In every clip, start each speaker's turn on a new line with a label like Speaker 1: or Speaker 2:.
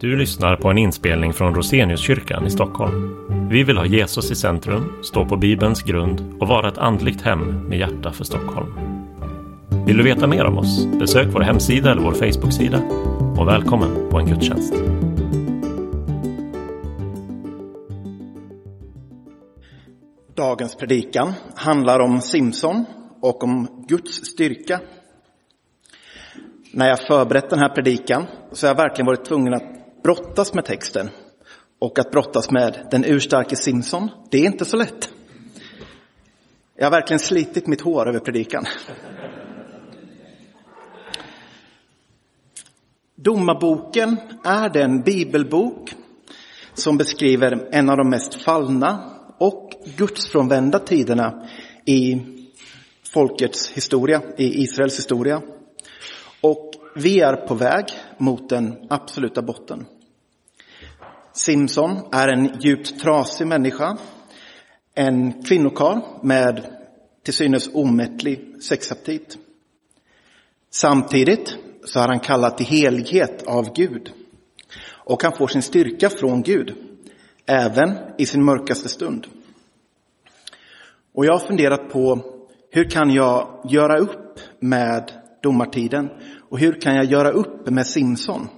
Speaker 1: Du lyssnar på en inspelning från Roseniuskyrkan i Stockholm. Vi vill ha Jesus i centrum, stå på Bibelns grund och vara ett andligt hem med hjärta för Stockholm. Vill du veta mer om oss? Besök vår hemsida eller vår Facebooksida. Och välkommen på en gudstjänst.
Speaker 2: Dagens predikan handlar om Simson och om Guds styrka. När jag förberett den här predikan så har jag verkligen varit tvungen att brottas med texten och att brottas med den urstarke Simson. Det är inte så lätt. Jag har verkligen slitit mitt hår över predikan. Domarboken är den bibelbok som beskriver en av de mest fallna och gudsfrånvända tiderna i folkets historia, i Israels historia. Vi är på väg mot den absoluta botten. Simson är en djupt trasig människa, en kvinnokarl med till synes omättlig sexaptit. Samtidigt så är han kallad till helighet av Gud och han får sin styrka från Gud, även i sin mörkaste stund. Och jag har funderat på hur kan jag göra upp med domartiden och hur kan jag göra upp med Simson?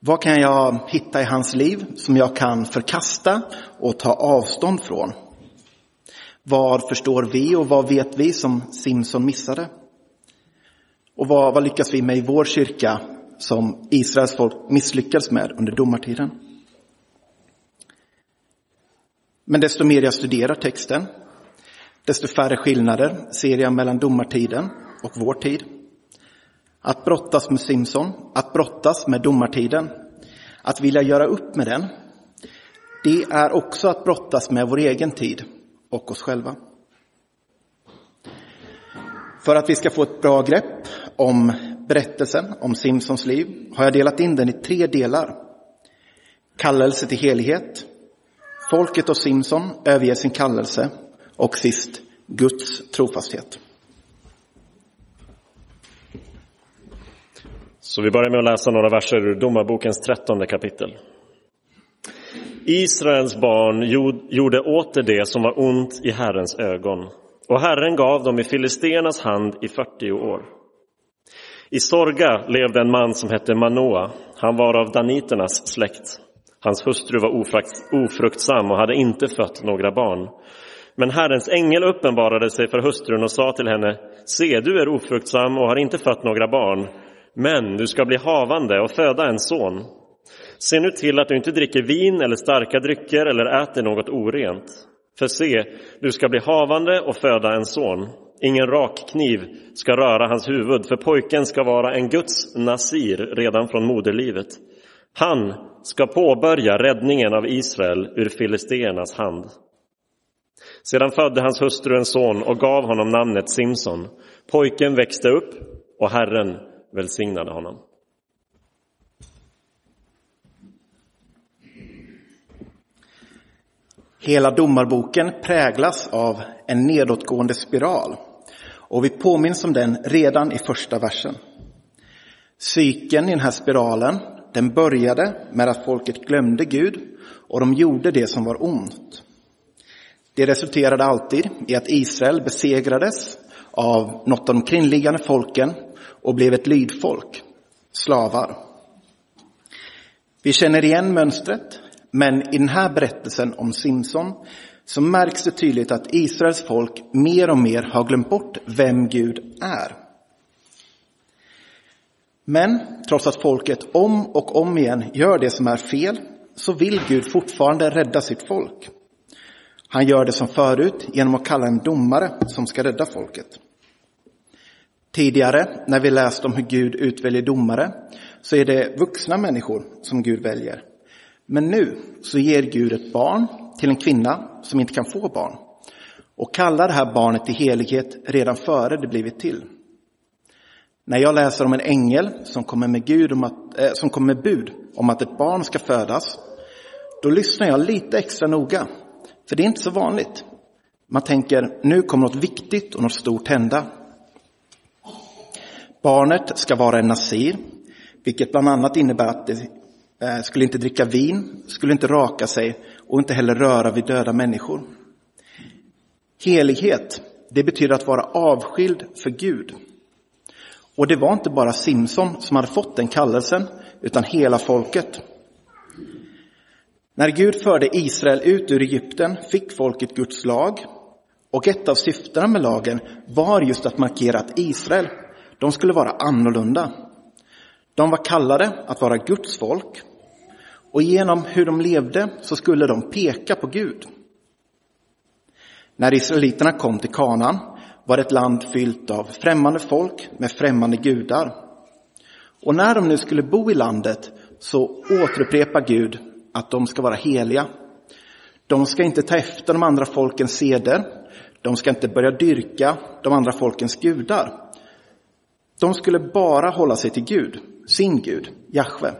Speaker 2: Vad kan jag hitta i hans liv som jag kan förkasta och ta avstånd från? Vad förstår vi och vad vet vi som Simson missade? Och vad, vad lyckas vi med i vår kyrka som Israels folk misslyckades med under domartiden? Men desto mer jag studerar texten, desto färre skillnader ser jag mellan domartiden och vår tid. Att brottas med Simson, att brottas med domartiden, att vilja göra upp med den, det är också att brottas med vår egen tid och oss själva. För att vi ska få ett bra grepp om berättelsen om Simsons liv har jag delat in den i tre delar. Kallelse till helighet, folket och Simson överger sin kallelse och sist Guds trofasthet.
Speaker 1: Så vi börjar med att läsa några verser ur Domarbokens trettonde kapitel. Israels barn gjorde åter det som var ont i Herrens ögon och Herren gav dem i filisternas hand i 40 år. I Sorga levde en man som hette Manoa. Han var av daniternas släkt. Hans hustru var ofruktsam och hade inte fött några barn. Men Herrens ängel uppenbarade sig för hustrun och sa till henne, se, du är ofruktsam och har inte fött några barn, men du ska bli havande och föda en son. Se nu till att du inte dricker vin eller starka drycker eller äter något orent. För se, du ska bli havande och föda en son. Ingen rak kniv ska röra hans huvud, för pojken ska vara en Guds nasir redan från moderlivet. Han ska påbörja räddningen av Israel ur filisteernas hand. Sedan födde hans hustru en son och gav honom namnet Simson. Pojken växte upp och Herren välsignade honom.
Speaker 2: Hela domarboken präglas av en nedåtgående spiral och vi påminns om den redan i första versen. Cykeln i den här spiralen, den började med att folket glömde Gud och de gjorde det som var ont. Det resulterade alltid i att Israel besegrades av något av de kringliggande folken och blev ett lydfolk, slavar. Vi känner igen mönstret, men i den här berättelsen om Simson så märks det tydligt att Israels folk mer och mer har glömt bort vem Gud är. Men trots att folket om och om igen gör det som är fel så vill Gud fortfarande rädda sitt folk. Han gör det som förut genom att kalla en domare som ska rädda folket. Tidigare, när vi läst om hur Gud utväljer domare, så är det vuxna människor som Gud väljer. Men nu så ger Gud ett barn till en kvinna som inte kan få barn och kallar det här barnet till helighet redan före det blivit till. När jag läser om en ängel som kommer med, Gud om att, äh, som kommer med bud om att ett barn ska födas, då lyssnar jag lite extra noga, för det är inte så vanligt. Man tänker, nu kommer något viktigt och något stort hända. Barnet ska vara en nasir, vilket bland annat innebär att det eh, skulle inte dricka vin, skulle inte raka sig och inte heller röra vid döda människor. Helighet, det betyder att vara avskild för Gud. Och det var inte bara Simson som hade fått den kallelsen, utan hela folket. När Gud förde Israel ut ur Egypten fick folket Guds lag. Och ett av syftena med lagen var just att markera att Israel, de skulle vara annorlunda. De var kallade att vara Guds folk. Och genom hur de levde så skulle de peka på Gud. När israeliterna kom till Kanaan var det ett land fyllt av främmande folk med främmande gudar. Och när de nu skulle bo i landet så återupprepar Gud att de ska vara heliga. De ska inte ta efter de andra folkens seder. De ska inte börja dyrka de andra folkens gudar. De skulle bara hålla sig till Gud, sin Gud, Jahve.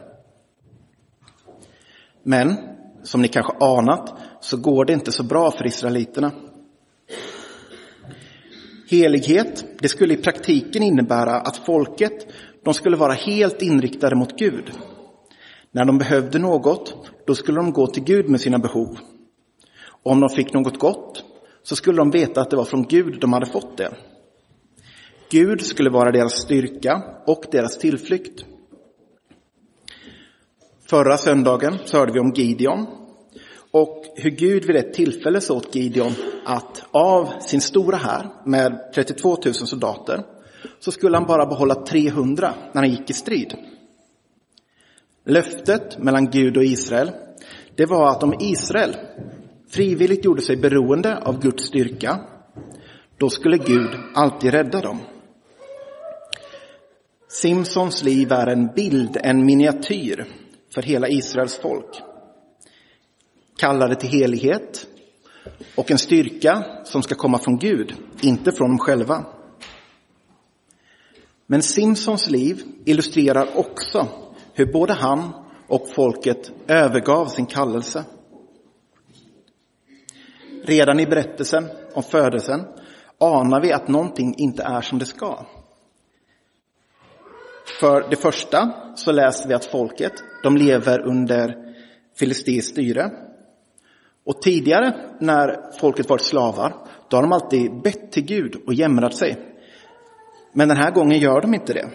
Speaker 2: Men, som ni kanske anat, så går det inte så bra för israeliterna. Helighet, det skulle i praktiken innebära att folket, de skulle vara helt inriktade mot Gud. När de behövde något, då skulle de gå till Gud med sina behov. Och om de fick något gott, så skulle de veta att det var från Gud de hade fått det. Gud skulle vara deras styrka och deras tillflykt. Förra söndagen så hörde vi om Gideon och hur Gud vid ett tillfälle sa åt Gideon att av sin stora här med 32 000 soldater så skulle han bara behålla 300 när han gick i strid. Löftet mellan Gud och Israel, det var att om Israel frivilligt gjorde sig beroende av Guds styrka, då skulle Gud alltid rädda dem. Simsons liv är en bild, en miniatyr för hela Israels folk. Kallade till helighet och en styrka som ska komma från Gud, inte från dem själva. Men Simsons liv illustrerar också hur både han och folket övergav sin kallelse. Redan i berättelsen om födelsen anar vi att någonting inte är som det ska. För det första så läser vi att folket, de lever under filistiskt styre. Och tidigare när folket varit slavar, då har de alltid bett till Gud och jämrat sig. Men den här gången gör de inte det.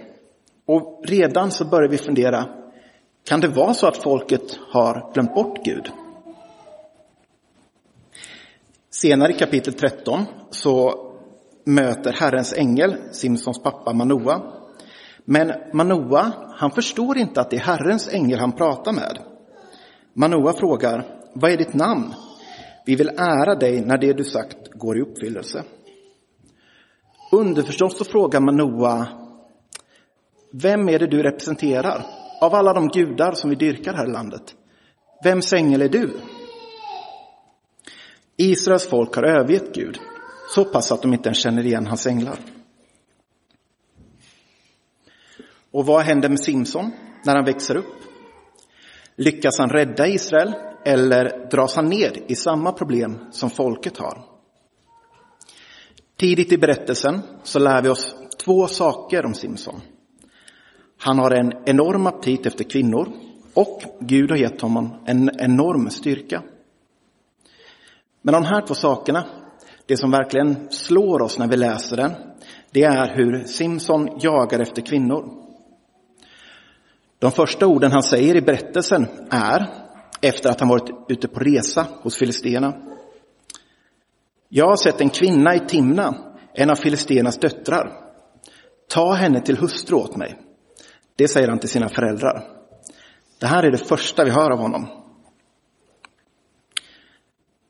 Speaker 2: Och redan så börjar vi fundera, kan det vara så att folket har glömt bort Gud? Senare i kapitel 13 så möter Herrens ängel Simsons pappa Manoa. Men Manoa, han förstår inte att det är Herrens ängel han pratar med. Manoa frågar, vad är ditt namn? Vi vill ära dig när det du sagt går i uppfyllelse. Underförstått så frågar Manoa, vem är det du representerar? Av alla de gudar som vi dyrkar här i landet, vems ängel är du? Israels folk har övergett Gud, så pass att de inte ens känner igen hans änglar. Och vad händer med Simson när han växer upp? Lyckas han rädda Israel eller dras han ned i samma problem som folket har? Tidigt i berättelsen så lär vi oss två saker om Simson. Han har en enorm aptit efter kvinnor och Gud har gett honom en enorm styrka. Men de här två sakerna, det som verkligen slår oss när vi läser den, det är hur Simson jagar efter kvinnor. De första orden han säger i berättelsen är, efter att han varit ute på resa hos filisterna. Jag har sett en kvinna i Timna, en av filisternas döttrar. Ta henne till hustru åt mig. Det säger han till sina föräldrar. Det här är det första vi hör av honom.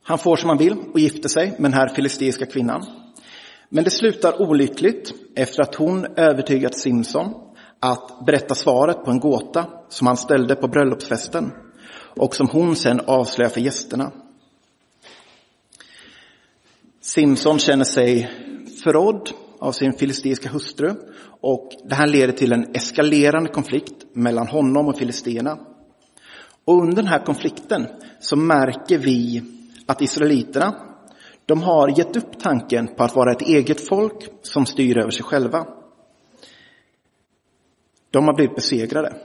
Speaker 2: Han får som han vill och gifter sig med den här filisteiska kvinnan. Men det slutar olyckligt efter att hon övertygat Simson att berätta svaret på en gåta som han ställde på bröllopsfesten och som hon sen avslöjar för gästerna. Simson känner sig förrådd av sin filistiska hustru och det här leder till en eskalerande konflikt mellan honom och filisterna. Och under den här konflikten så märker vi att israeliterna, de har gett upp tanken på att vara ett eget folk som styr över sig själva. De har blivit besegrade.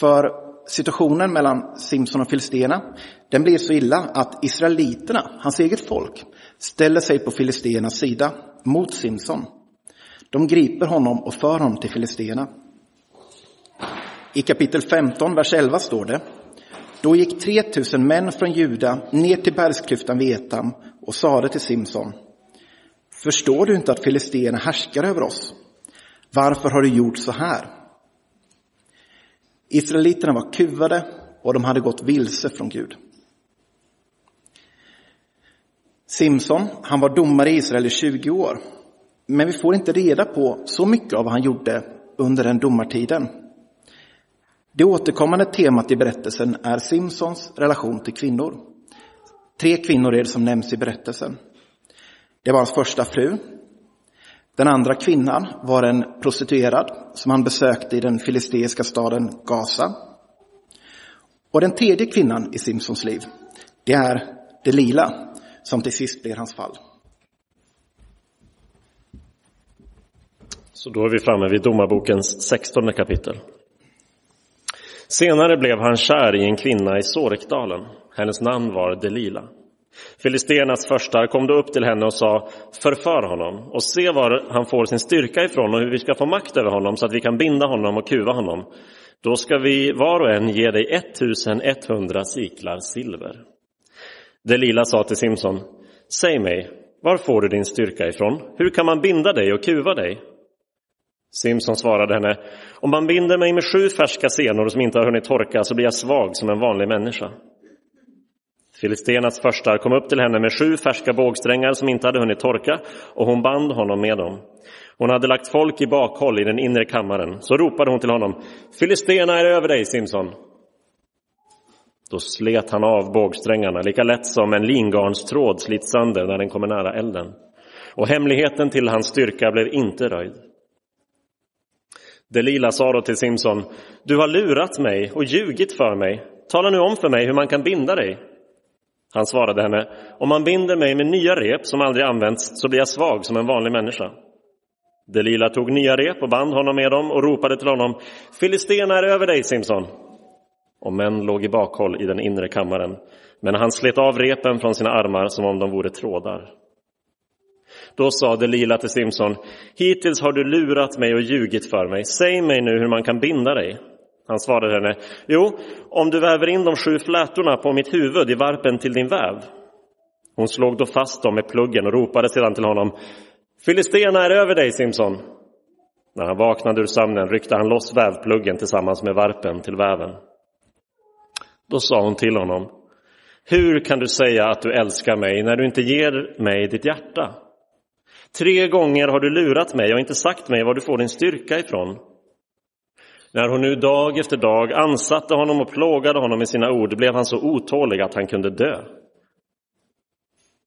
Speaker 2: För situationen mellan Simson och filisterna, den blir så illa att israeliterna, hans eget folk, ställer sig på filisternas sida mot Simson. De griper honom och för honom till filisterna. I kapitel 15, vers 11 står det. Då gick 3000 män från Juda ner till bergsklyftan vid Etam och sade till Simson. Förstår du inte att filisterna härskar över oss? Varför har du gjort så här? Israeliterna var kuvade och de hade gått vilse från Gud. Simson, han var domare i Israel i 20 år. Men vi får inte reda på så mycket av vad han gjorde under den domartiden. Det återkommande temat i berättelsen är Simsons relation till kvinnor. Tre kvinnor är det som nämns i berättelsen. Det var hans första fru. Den andra kvinnan var en prostituerad som han besökte i den filisteiska staden Gaza. Och den tredje kvinnan i Simpsons liv, det är Delila, som till sist blir hans fall.
Speaker 1: Så då är vi framme vid Domarbokens sextonde kapitel. Senare blev han kär i en kvinna i Sorekdalen. Hennes namn var Delila. Filisternas första kom då upp till henne och sa förför honom och se var han får sin styrka ifrån och hur vi ska få makt över honom så att vi kan binda honom och kuva honom. Då ska vi var och en ge dig 1100 siklar silver. Delila sa till Simson, säg mig, var får du din styrka ifrån? Hur kan man binda dig och kuva dig? Simson svarade henne, om man binder mig med sju färska senor som inte har hunnit torka så blir jag svag som en vanlig människa. Filistenas första kom upp till henne med sju färska bågsträngar som inte hade hunnit torka och hon band honom med dem. Hon hade lagt folk i bakhåll i den inre kammaren. Så ropade hon till honom, Filistena är över dig, Simson. Då slet han av bågsträngarna lika lätt som en lingarnstråd slits sönder när den kommer nära elden. Och hemligheten till hans styrka blev inte röjd. Delila sa då till Simson, du har lurat mig och ljugit för mig. Tala nu om för mig hur man kan binda dig. Han svarade henne, om man binder mig med nya rep som aldrig använts så blir jag svag som en vanlig människa. Delila tog nya rep och band honom med dem och ropade till honom, Filistena är över dig Simson. Och män låg i bakhåll i den inre kammaren, men han slet av repen från sina armar som om de vore trådar. Då sa Delila till Simson, hittills har du lurat mig och ljugit för mig. Säg mig nu hur man kan binda dig. Han svarade henne, jo, om du väver in de sju flätorna på mitt huvud i varpen till din väv. Hon slog då fast dem med pluggen och ropade sedan till honom, Filistena är över dig, Simson. När han vaknade ur sömnen ryckte han loss vävpluggen tillsammans med varpen till väven. Då sa hon till honom, hur kan du säga att du älskar mig när du inte ger mig ditt hjärta? Tre gånger har du lurat mig och inte sagt mig var du får din styrka ifrån. När hon nu dag efter dag ansatte honom och plågade honom med sina ord blev han så otålig att han kunde dö.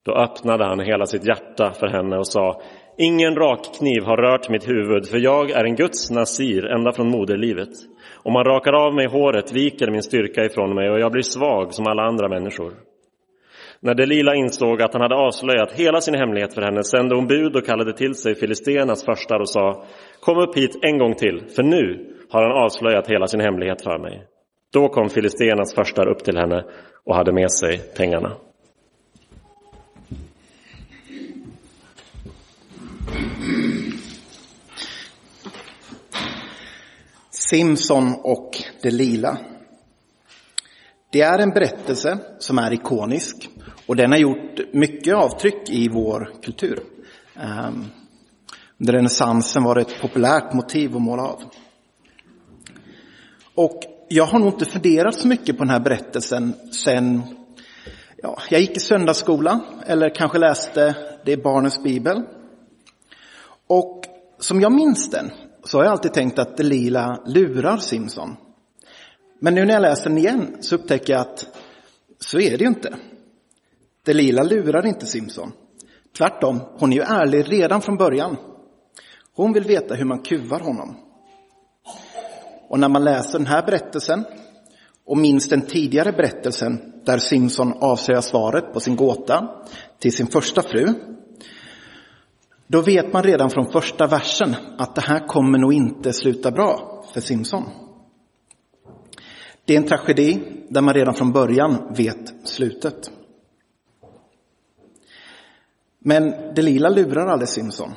Speaker 1: Då öppnade han hela sitt hjärta för henne och sa Ingen rakkniv har rört mitt huvud, för jag är en Guds nasir ända från moderlivet. Om man rakar av mig håret viker min styrka ifrån mig och jag blir svag som alla andra människor. När Delila insåg att han hade avslöjat hela sin hemlighet för henne sände hon bud och kallade till sig filisteernas förstar och sa Kom upp hit en gång till, för nu har han avslöjat hela sin hemlighet för mig. Då kom filisternas förstar upp till henne och hade med sig pengarna.
Speaker 2: Simson och Delila. Det är en berättelse som är ikonisk och den har gjort mycket avtryck i vår kultur. Ehm, under renässansen var det ett populärt motiv att måla av. Och jag har nog inte funderat så mycket på den här berättelsen sen ja, jag gick i söndagsskola eller kanske läste det i barnens bibel. Och som jag minns den så har jag alltid tänkt att Delila lurar Simson. Men nu när jag läser den igen så upptäcker jag att så är det ju inte. Delila lurar inte Simson. Tvärtom, hon är ju ärlig redan från början. Hon vill veta hur man kuvar honom. Och när man läser den här berättelsen och minns den tidigare berättelsen där Simson avslöjar svaret på sin gåta till sin första fru, då vet man redan från första versen att det här kommer nog inte sluta bra för Simson. Det är en tragedi där man redan från början vet slutet. Men Delila lurar aldrig Simson.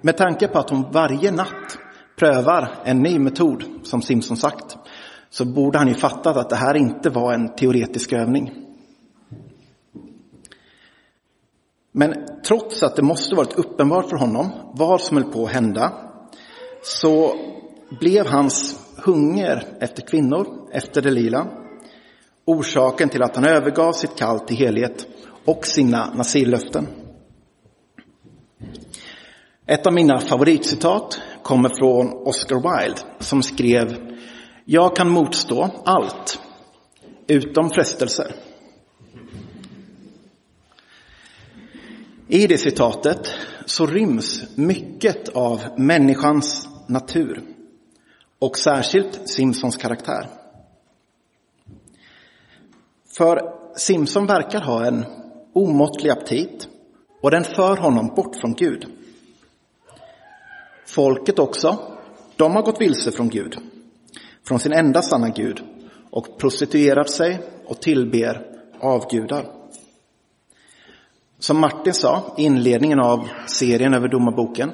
Speaker 2: Med tanke på att hon varje natt prövar en ny metod, som Simson sagt, så borde han ju fattat att det här inte var en teoretisk övning. Men trots att det måste varit uppenbart för honom vad som höll på att hända så blev hans hunger efter kvinnor, efter Delila, orsaken till att han övergav sitt kall till helhet och sina nazirlöften. Ett av mina favoritcitat kommer från Oscar Wilde som skrev Jag kan motstå allt utom frestelser. I det citatet så ryms mycket av människans natur och särskilt Simpsons karaktär. För Simpson verkar ha en omåttlig aptit och den för honom bort från Gud. Folket också, de har gått vilse från Gud, från sin enda sanna Gud och prostituerat sig och tillber avgudar. Som Martin sa i inledningen av serien över domarboken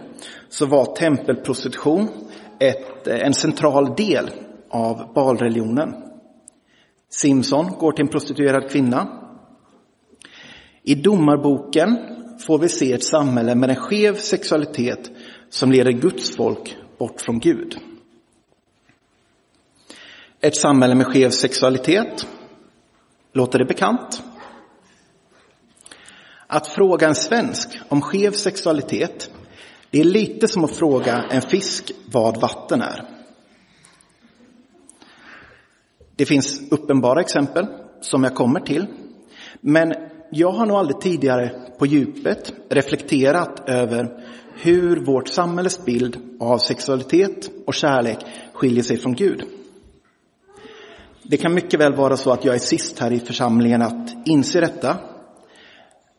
Speaker 2: så var tempelprostitution ett, en central del av balreligionen. Simson går till en prostituerad kvinna. I domarboken får vi se ett samhälle med en skev sexualitet som leder Guds folk bort från Gud. Ett samhälle med skev sexualitet. Låter det bekant? Att fråga en svensk om skev sexualitet, det är lite som att fråga en fisk vad vatten är. Det finns uppenbara exempel som jag kommer till, men jag har nog aldrig tidigare på djupet reflekterat över hur vårt samhälles bild av sexualitet och kärlek skiljer sig från Gud. Det kan mycket väl vara så att jag är sist här i församlingen att inse detta.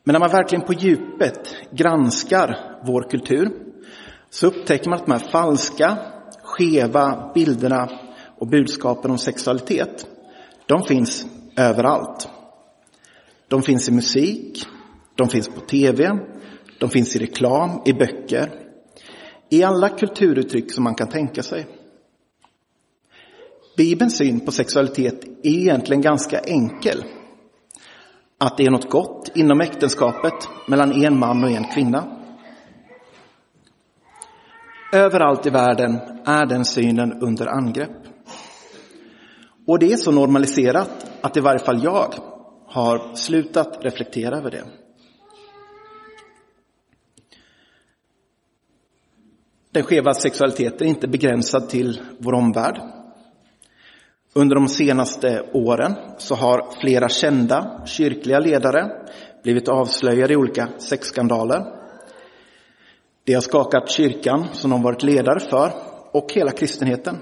Speaker 2: Men när man verkligen på djupet granskar vår kultur så upptäcker man att de här falska, skeva bilderna och budskapen om sexualitet, de finns överallt. De finns i musik, de finns på tv, de finns i reklam, i böcker, i alla kulturuttryck som man kan tänka sig. Bibelns syn på sexualitet är egentligen ganska enkel. Att det är något gott inom äktenskapet mellan en man och en kvinna. Överallt i världen är den synen under angrepp. Och det är så normaliserat att i varje fall jag har slutat reflektera över det. Den skeva sexualiteten är inte begränsad till vår omvärld. Under de senaste åren så har flera kända kyrkliga ledare blivit avslöjade i olika sexskandaler. Det har skakat kyrkan som de varit ledare för och hela kristenheten.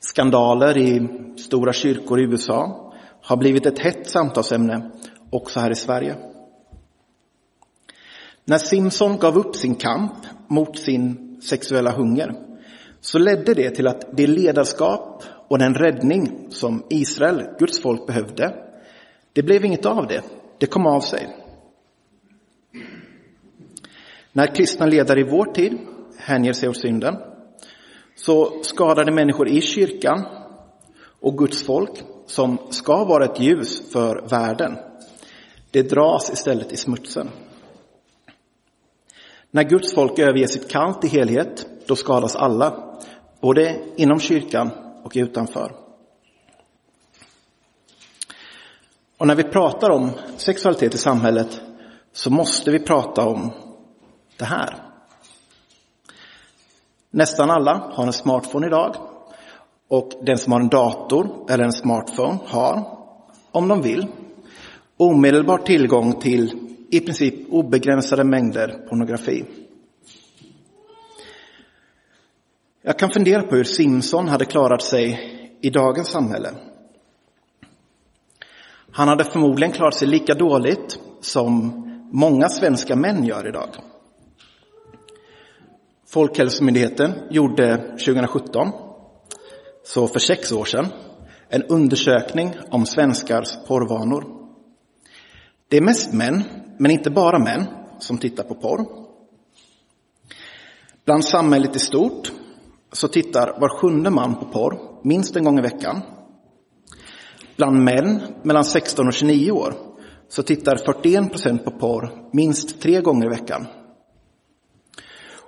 Speaker 2: Skandaler i stora kyrkor i USA har blivit ett hett samtalsämne också här i Sverige. När Simson gav upp sin kamp mot sin sexuella hunger så ledde det till att det ledarskap och den räddning som Israel, Guds folk, behövde, det blev inget av det. Det kom av sig. När kristna ledare i vår tid hänger sig åt synden så skadade människor i kyrkan och Guds folk, som ska vara ett ljus för världen, det dras istället i smutsen. När Guds folk överger sitt kall till helhet, då skadas alla, både inom kyrkan och utanför. Och när vi pratar om sexualitet i samhället så måste vi prata om det här. Nästan alla har en smartphone idag och den som har en dator eller en smartphone har, om de vill, omedelbar tillgång till i princip obegränsade mängder pornografi. Jag kan fundera på hur Simson hade klarat sig i dagens samhälle. Han hade förmodligen klarat sig lika dåligt som många svenska män gör idag. Folkhälsomyndigheten gjorde 2017, så för sex år sedan, en undersökning om svenskars porrvanor. Det är mest män, men inte bara män, som tittar på porr. Bland samhället i stort så tittar var sjunde man på porr minst en gång i veckan. Bland män mellan 16 och 29 år så tittar 41 procent på porr minst tre gånger i veckan.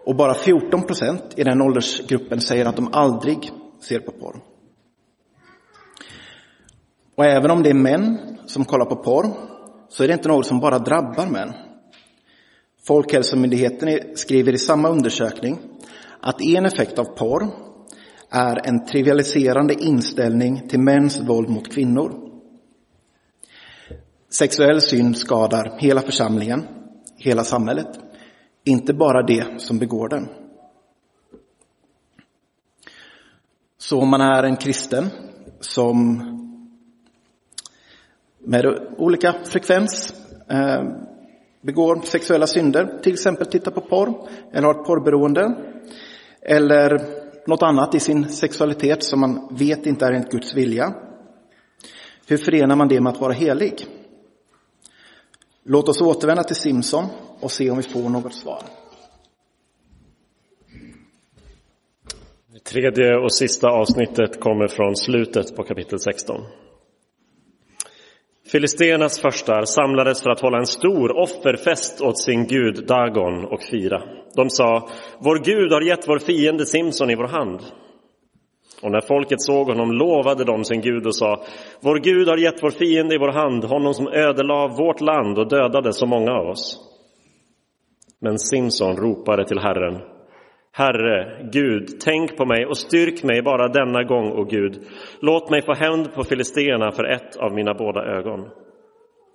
Speaker 2: Och bara 14 procent i den åldersgruppen säger att de aldrig ser på porr. Och även om det är män som kollar på porr så är det inte något som bara drabbar män. Folkhälsomyndigheten skriver i samma undersökning att en effekt av porr är en trivialiserande inställning till mäns våld mot kvinnor. Sexuell synd skadar hela församlingen, hela samhället, inte bara det som begår den. Så om man är en kristen som med olika frekvens eh, begår sexuella synder, till exempel tittar på porr eller har ett porrberoende eller något annat i sin sexualitet som man vet inte är enligt Guds vilja. Hur förenar man det med att vara helig? Låt oss återvända till Simson och se om vi får något svar.
Speaker 1: Det tredje och sista avsnittet kommer från slutet på kapitel 16. Filisternas förstar samlades för att hålla en stor offerfest åt sin gud Dagon och fira. De sa, vår Gud har gett vår fiende Simson i vår hand. Och när folket såg honom lovade de sin Gud och sa, vår Gud har gett vår fiende i vår hand, honom som ödelade vårt land och dödade så många av oss. Men Simson ropade till Herren, Herre, Gud, tänk på mig och styrk mig bara denna gång, o Gud. Låt mig få hämnd på filisterna för ett av mina båda ögon.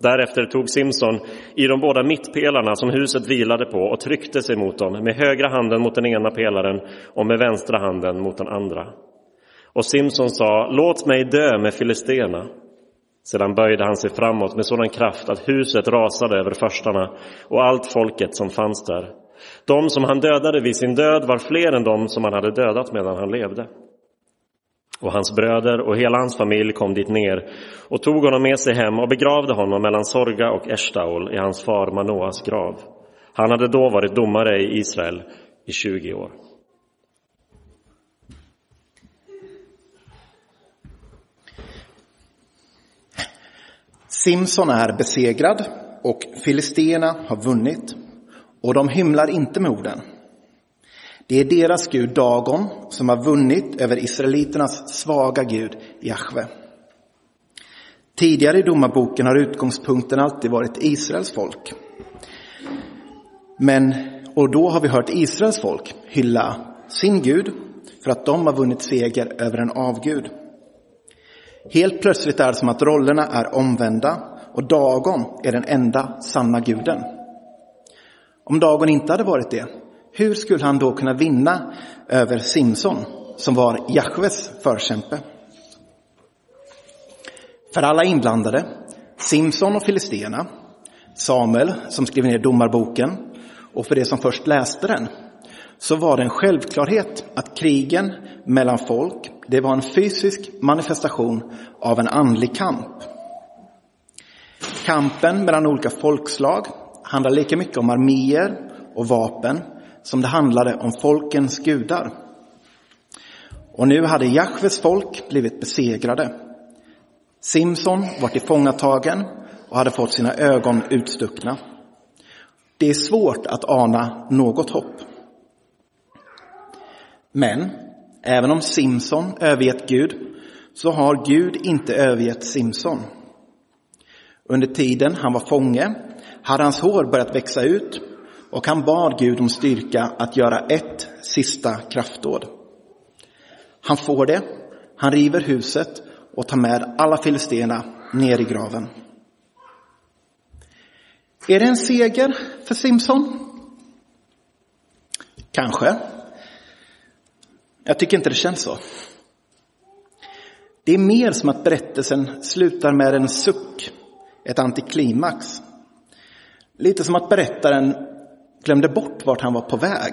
Speaker 1: Därefter tog Simson i de båda mittpelarna som huset vilade på och tryckte sig mot dem med högra handen mot den ena pelaren och med vänstra handen mot den andra. Och Simson sa, låt mig dö med filisterna. Sedan böjde han sig framåt med sådan kraft att huset rasade över förstarna och allt folket som fanns där. De som han dödade vid sin död var fler än de som han hade dödat medan han levde. Och hans bröder och hela hans familj kom dit ner och tog honom med sig hem och begravde honom mellan Sorga och Eshtaol i hans far Manoas grav. Han hade då varit domare i Israel i 20 år.
Speaker 2: Simson är besegrad och filisterna har vunnit och de hymlar inte med orden. Det är deras gud Dagon som har vunnit över israeliternas svaga gud Jahve. Tidigare i domarboken har utgångspunkten alltid varit Israels folk. Men, och då har vi hört Israels folk hylla sin Gud för att de har vunnit seger över en avgud. Helt plötsligt är det som att rollerna är omvända och Dagon är den enda sanna guden. Om Dagon inte hade varit det, hur skulle han då kunna vinna över Simson som var Jahves förkämpe? För alla inblandade, Simson och Filisterna, Samuel som skrev ner domarboken och för de som först läste den, så var det en självklarhet att krigen mellan folk, det var en fysisk manifestation av en andlig kamp. Kampen mellan olika folkslag handlar lika mycket om arméer och vapen som det handlade om folkens gudar. Och nu hade Jahves folk blivit besegrade. Simson var tillfångatagen och hade fått sina ögon utstuckna. Det är svårt att ana något hopp. Men även om Simson övergett Gud så har Gud inte övergett Simson. Under tiden han var fånge hade hans hår börjat växa ut och han bad Gud om styrka att göra ett sista kraftdåd. Han får det, han river huset och tar med alla filisterna ner i graven. Är det en seger för Simson? Kanske. Jag tycker inte det känns så. Det är mer som att berättelsen slutar med en suck, ett antiklimax. Lite som att berättaren glömde bort vart han var på väg.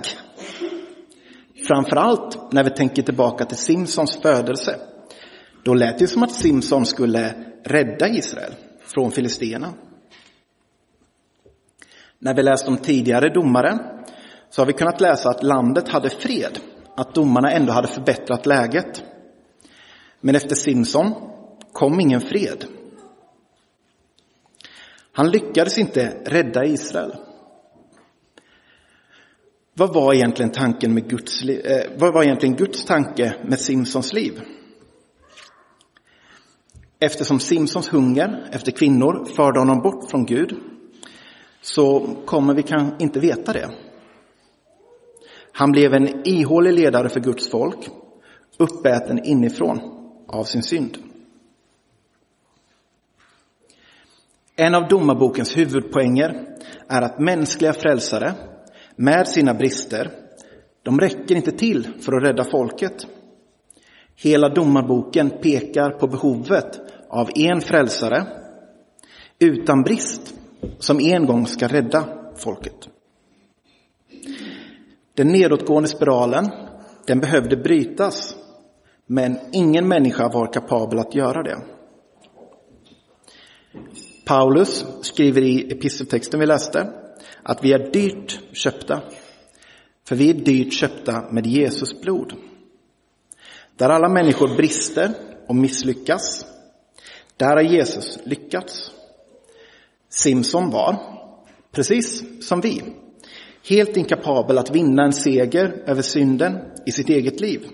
Speaker 2: Framförallt när vi tänker tillbaka till Simpsons födelse. Då lät det som att Simson skulle rädda Israel från filisterna. När vi läst om tidigare domare så har vi kunnat läsa att landet hade fred, att domarna ändå hade förbättrat läget. Men efter Simson kom ingen fred. Han lyckades inte rädda Israel. Vad var egentligen tanken med Guds, eh, vad var egentligen Guds tanke med Simsons liv? Eftersom Simsons hunger efter kvinnor förde honom bort från Gud så kommer vi kan inte veta det. Han blev en ihålig ledare för Guds folk, uppäten inifrån av sin synd. En av domarbokens huvudpoänger är att mänskliga frälsare med sina brister, de räcker inte till för att rädda folket. Hela domarboken pekar på behovet av en frälsare utan brist som en gång ska rädda folket. Den nedåtgående spiralen, den behövde brytas, men ingen människa var kapabel att göra det. Paulus skriver i episteltexten vi läste att vi är dyrt köpta. För vi är dyrt köpta med Jesus blod. Där alla människor brister och misslyckas, där har Jesus lyckats. Simson var, precis som vi, helt inkapabel att vinna en seger över synden i sitt eget liv.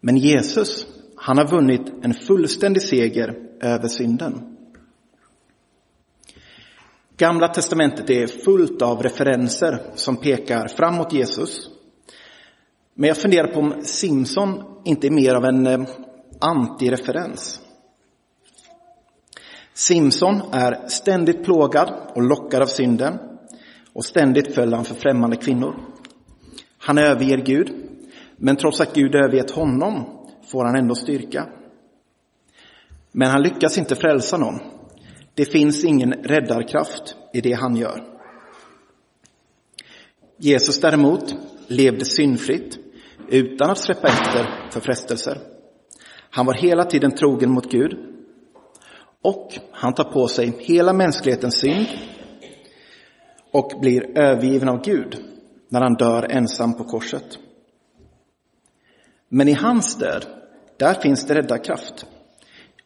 Speaker 2: Men Jesus, han har vunnit en fullständig seger över synden. Gamla testamentet är fullt av referenser som pekar framåt Jesus. Men jag funderar på om Simson inte är mer av en eh, antireferens. Simson är ständigt plågad och lockad av synden och ständigt föll han för främmande kvinnor. Han överger Gud, men trots att Gud övergett honom får han ändå styrka. Men han lyckas inte frälsa någon. Det finns ingen räddarkraft i det han gör. Jesus däremot levde syndfritt utan att släppa efter för frestelser. Han var hela tiden trogen mot Gud och han tar på sig hela mänsklighetens synd och blir övergiven av Gud när han dör ensam på korset. Men i hans död, där finns det räddarkraft.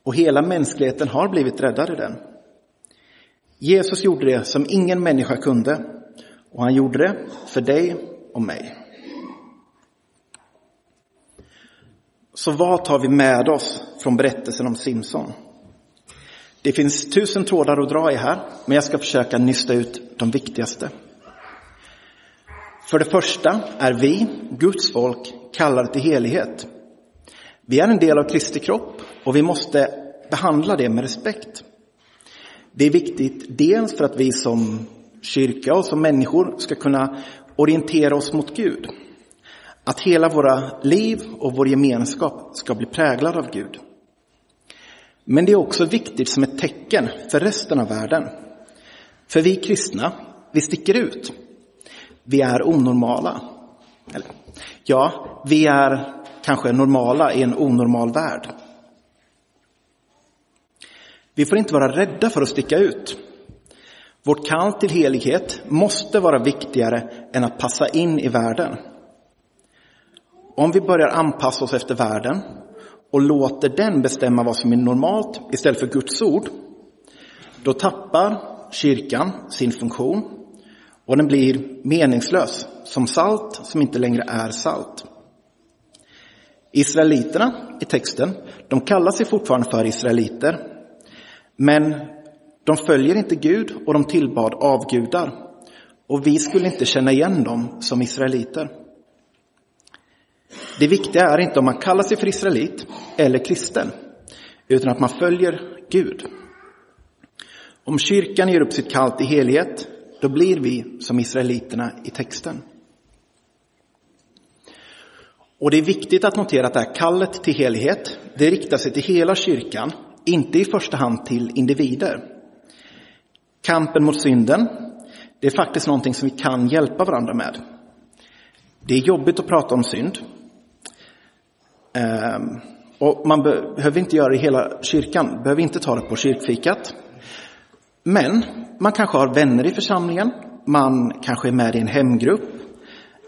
Speaker 2: Och hela mänskligheten har blivit räddad i den. Jesus gjorde det som ingen människa kunde och han gjorde det för dig och mig. Så vad tar vi med oss från berättelsen om Simson? Det finns tusen trådar att dra i här, men jag ska försöka nysta ut de viktigaste. För det första är vi, Guds folk, kallade till helighet. Vi är en del av Kristi kropp och vi måste behandla det med respekt. Det är viktigt dels för att vi som kyrka och som människor ska kunna orientera oss mot Gud. Att hela våra liv och vår gemenskap ska bli präglad av Gud. Men det är också viktigt som ett tecken för resten av världen. För vi kristna, vi sticker ut. Vi är onormala. Eller, ja, vi är kanske normala i en onormal värld. Vi får inte vara rädda för att sticka ut. Vårt kall till helighet måste vara viktigare än att passa in i världen. Om vi börjar anpassa oss efter världen och låter den bestämma vad som är normalt istället för Guds ord, då tappar kyrkan sin funktion och den blir meningslös, som salt som inte längre är salt. Israeliterna i texten, de kallar sig fortfarande för israeliter, men de följer inte Gud och de tillbad avgudar. Och vi skulle inte känna igen dem som israeliter. Det viktiga är inte om man kallar sig för israelit eller kristen, utan att man följer Gud. Om kyrkan ger upp sitt kall till helhet, då blir vi som israeliterna i texten. Och det är viktigt att notera att det här kallet till helhet, det riktar sig till hela kyrkan inte i första hand till individer. Kampen mot synden, det är faktiskt någonting som vi kan hjälpa varandra med. Det är jobbigt att prata om synd. Ehm, och man behöver inte göra det i hela kyrkan, behöver inte ta det på kyrkfikat. Men man kanske har vänner i församlingen, man kanske är med i en hemgrupp.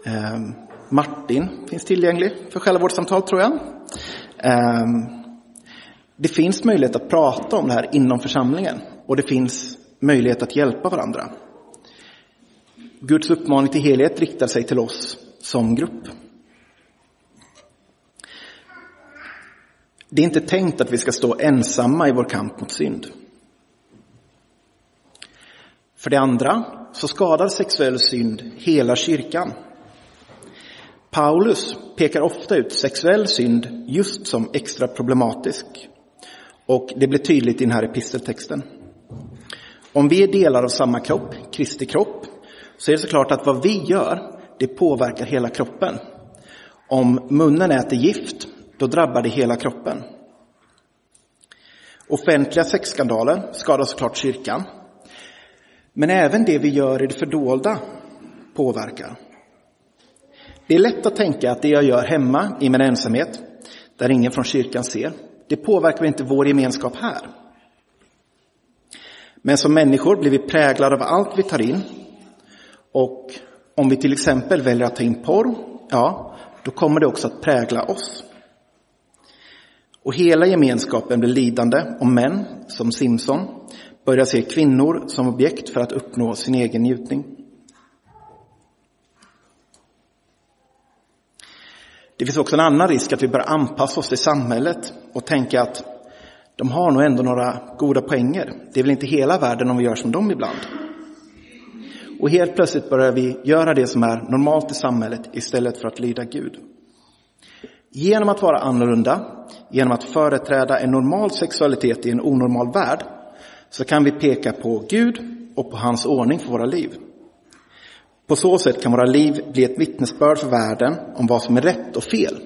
Speaker 2: Ehm, Martin finns tillgänglig för själavårdssamtal tror jag. Ehm, det finns möjlighet att prata om det här inom församlingen och det finns möjlighet att hjälpa varandra. Guds uppmaning till helhet riktar sig till oss som grupp. Det är inte tänkt att vi ska stå ensamma i vår kamp mot synd. För det andra så skadar sexuell synd hela kyrkan. Paulus pekar ofta ut sexuell synd just som extra problematisk. Och det blir tydligt i den här episteltexten. Om vi är delar av samma kropp, Kristi kropp, så är det såklart att vad vi gör, det påverkar hela kroppen. Om munnen äter gift, då drabbar det hela kroppen. Offentliga sexskandaler skadar såklart kyrkan. Men även det vi gör i det fördolda påverkar. Det är lätt att tänka att det jag gör hemma i min ensamhet, där ingen från kyrkan ser, det påverkar inte vår gemenskap här. Men som människor blir vi präglade av allt vi tar in. Och om vi till exempel väljer att ta in porr, ja, då kommer det också att prägla oss. Och hela gemenskapen blir lidande om män, som Simson, börjar se kvinnor som objekt för att uppnå sin egen njutning. Det finns också en annan risk att vi börjar anpassa oss till samhället och tänka att de har nog ändå några goda poänger. Det är väl inte hela världen om vi gör som dem ibland. Och helt plötsligt börjar vi göra det som är normalt i samhället istället för att lyda Gud. Genom att vara annorlunda, genom att företräda en normal sexualitet i en onormal värld, så kan vi peka på Gud och på hans ordning för våra liv. På så sätt kan våra liv bli ett vittnesbörd för världen om vad som är rätt och fel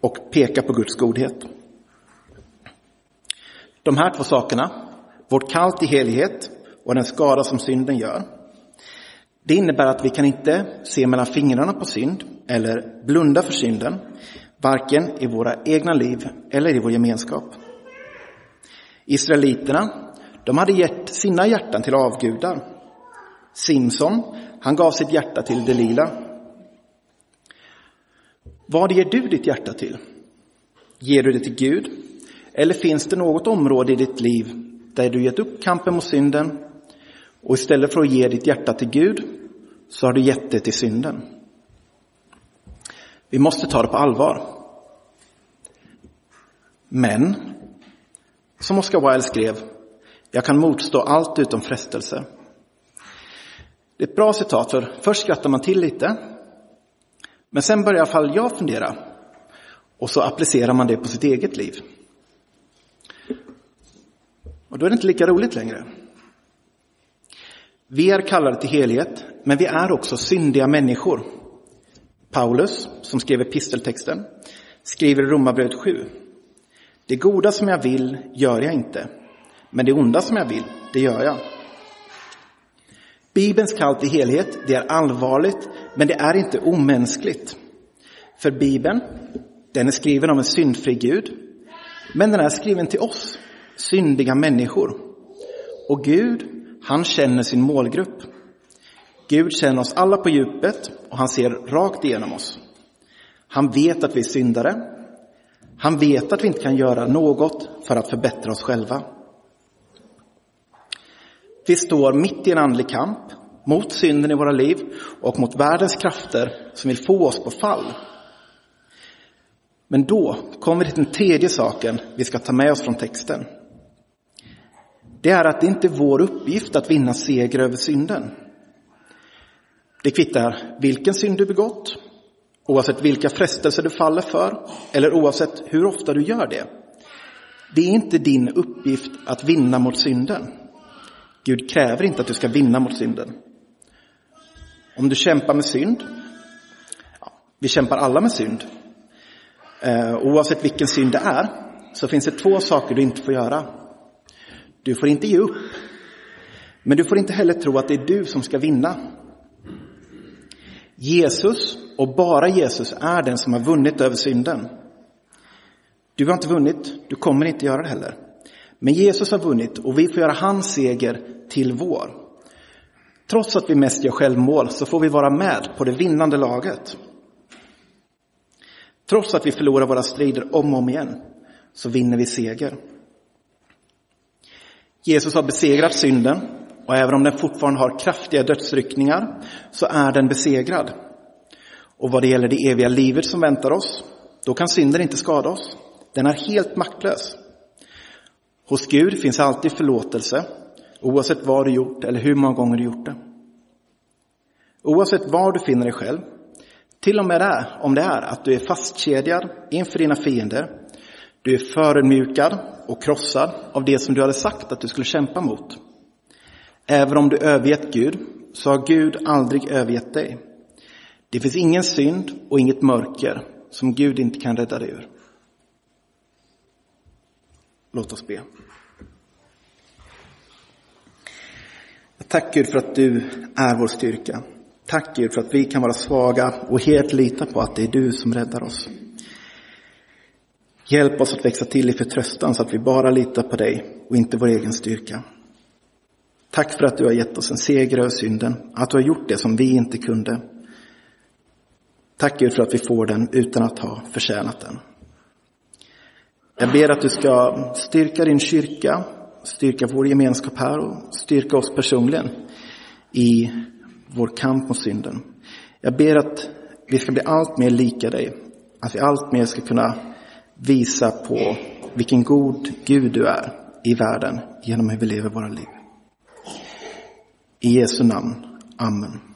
Speaker 2: och peka på Guds godhet. De här två sakerna, vårt kall till helighet och den skada som synden gör, det innebär att vi kan inte se mellan fingrarna på synd eller blunda för synden, varken i våra egna liv eller i vår gemenskap. Israeliterna, de hade gett sina hjärtan till avgudar. Simson, han gav sitt hjärta till Delila. Vad ger du ditt hjärta till? Ger du det till Gud? Eller finns det något område i ditt liv där du gett upp kampen mot synden och istället för att ge ditt hjärta till Gud så har du gett det till synden? Vi måste ta det på allvar. Men, som Oscar Wilde skrev, jag kan motstå allt utom frestelse. Det är ett bra citat, för först skrattar man till lite, men sen börjar i alla fall jag fundera och så applicerar man det på sitt eget liv. Och då är det inte lika roligt längre. Vi är kallade till helhet, men vi är också syndiga människor. Paulus, som skrev episteltexten, skriver i Romarbrevet 7. Det goda som jag vill gör jag inte, men det onda som jag vill, det gör jag. Bibelns kall till helhet, det är allvarligt, men det är inte omänskligt. För Bibeln, den är skriven av en syndfri Gud, men den är skriven till oss, syndiga människor. Och Gud, han känner sin målgrupp. Gud känner oss alla på djupet och han ser rakt igenom oss. Han vet att vi är syndare. Han vet att vi inte kan göra något för att förbättra oss själva. Vi står mitt i en andlig kamp mot synden i våra liv och mot världens krafter som vill få oss på fall. Men då kommer vi till den tredje saken vi ska ta med oss från texten. Det är att det inte är vår uppgift att vinna seger över synden. Det kvittar vilken synd du begått, oavsett vilka frestelser du faller för eller oavsett hur ofta du gör det. Det är inte din uppgift att vinna mot synden. Gud kräver inte att du ska vinna mot synden. Om du kämpar med synd, ja, vi kämpar alla med synd, eh, oavsett vilken synd det är, så finns det två saker du inte får göra. Du får inte ge upp, men du får inte heller tro att det är du som ska vinna. Jesus och bara Jesus är den som har vunnit över synden. Du har inte vunnit, du kommer inte göra det heller. Men Jesus har vunnit och vi får göra hans seger till vår. Trots att vi mest gör självmål så får vi vara med på det vinnande laget. Trots att vi förlorar våra strider om och om igen så vinner vi seger. Jesus har besegrat synden och även om den fortfarande har kraftiga dödsryckningar så är den besegrad. Och vad det gäller det eviga livet som väntar oss, då kan synden inte skada oss. Den är helt maktlös. Hos Gud finns alltid förlåtelse, oavsett vad du gjort eller hur många gånger du gjort det. Oavsett var du finner dig själv, till och med det, om det är att du är fastkedjad inför dina fiender, du är förödmjukad och krossad av det som du hade sagt att du skulle kämpa mot. Även om du övergett Gud, så har Gud aldrig övergett dig. Det finns ingen synd och inget mörker som Gud inte kan rädda dig ur. Låt oss be. Tack Gud för att du är vår styrka. Tack Gud för att vi kan vara svaga och helt lita på att det är du som räddar oss. Hjälp oss att växa till i förtröstan så att vi bara litar på dig och inte vår egen styrka. Tack för att du har gett oss en seger över synden, att du har gjort det som vi inte kunde. Tack Gud för att vi får den utan att ha förtjänat den. Jag ber att du ska styrka din kyrka, styrka vår gemenskap här och styrka oss personligen i vår kamp mot synden. Jag ber att vi ska bli allt mer lika dig, att vi allt mer ska kunna visa på vilken god Gud du är i världen genom hur vi lever våra liv. I Jesu namn. Amen.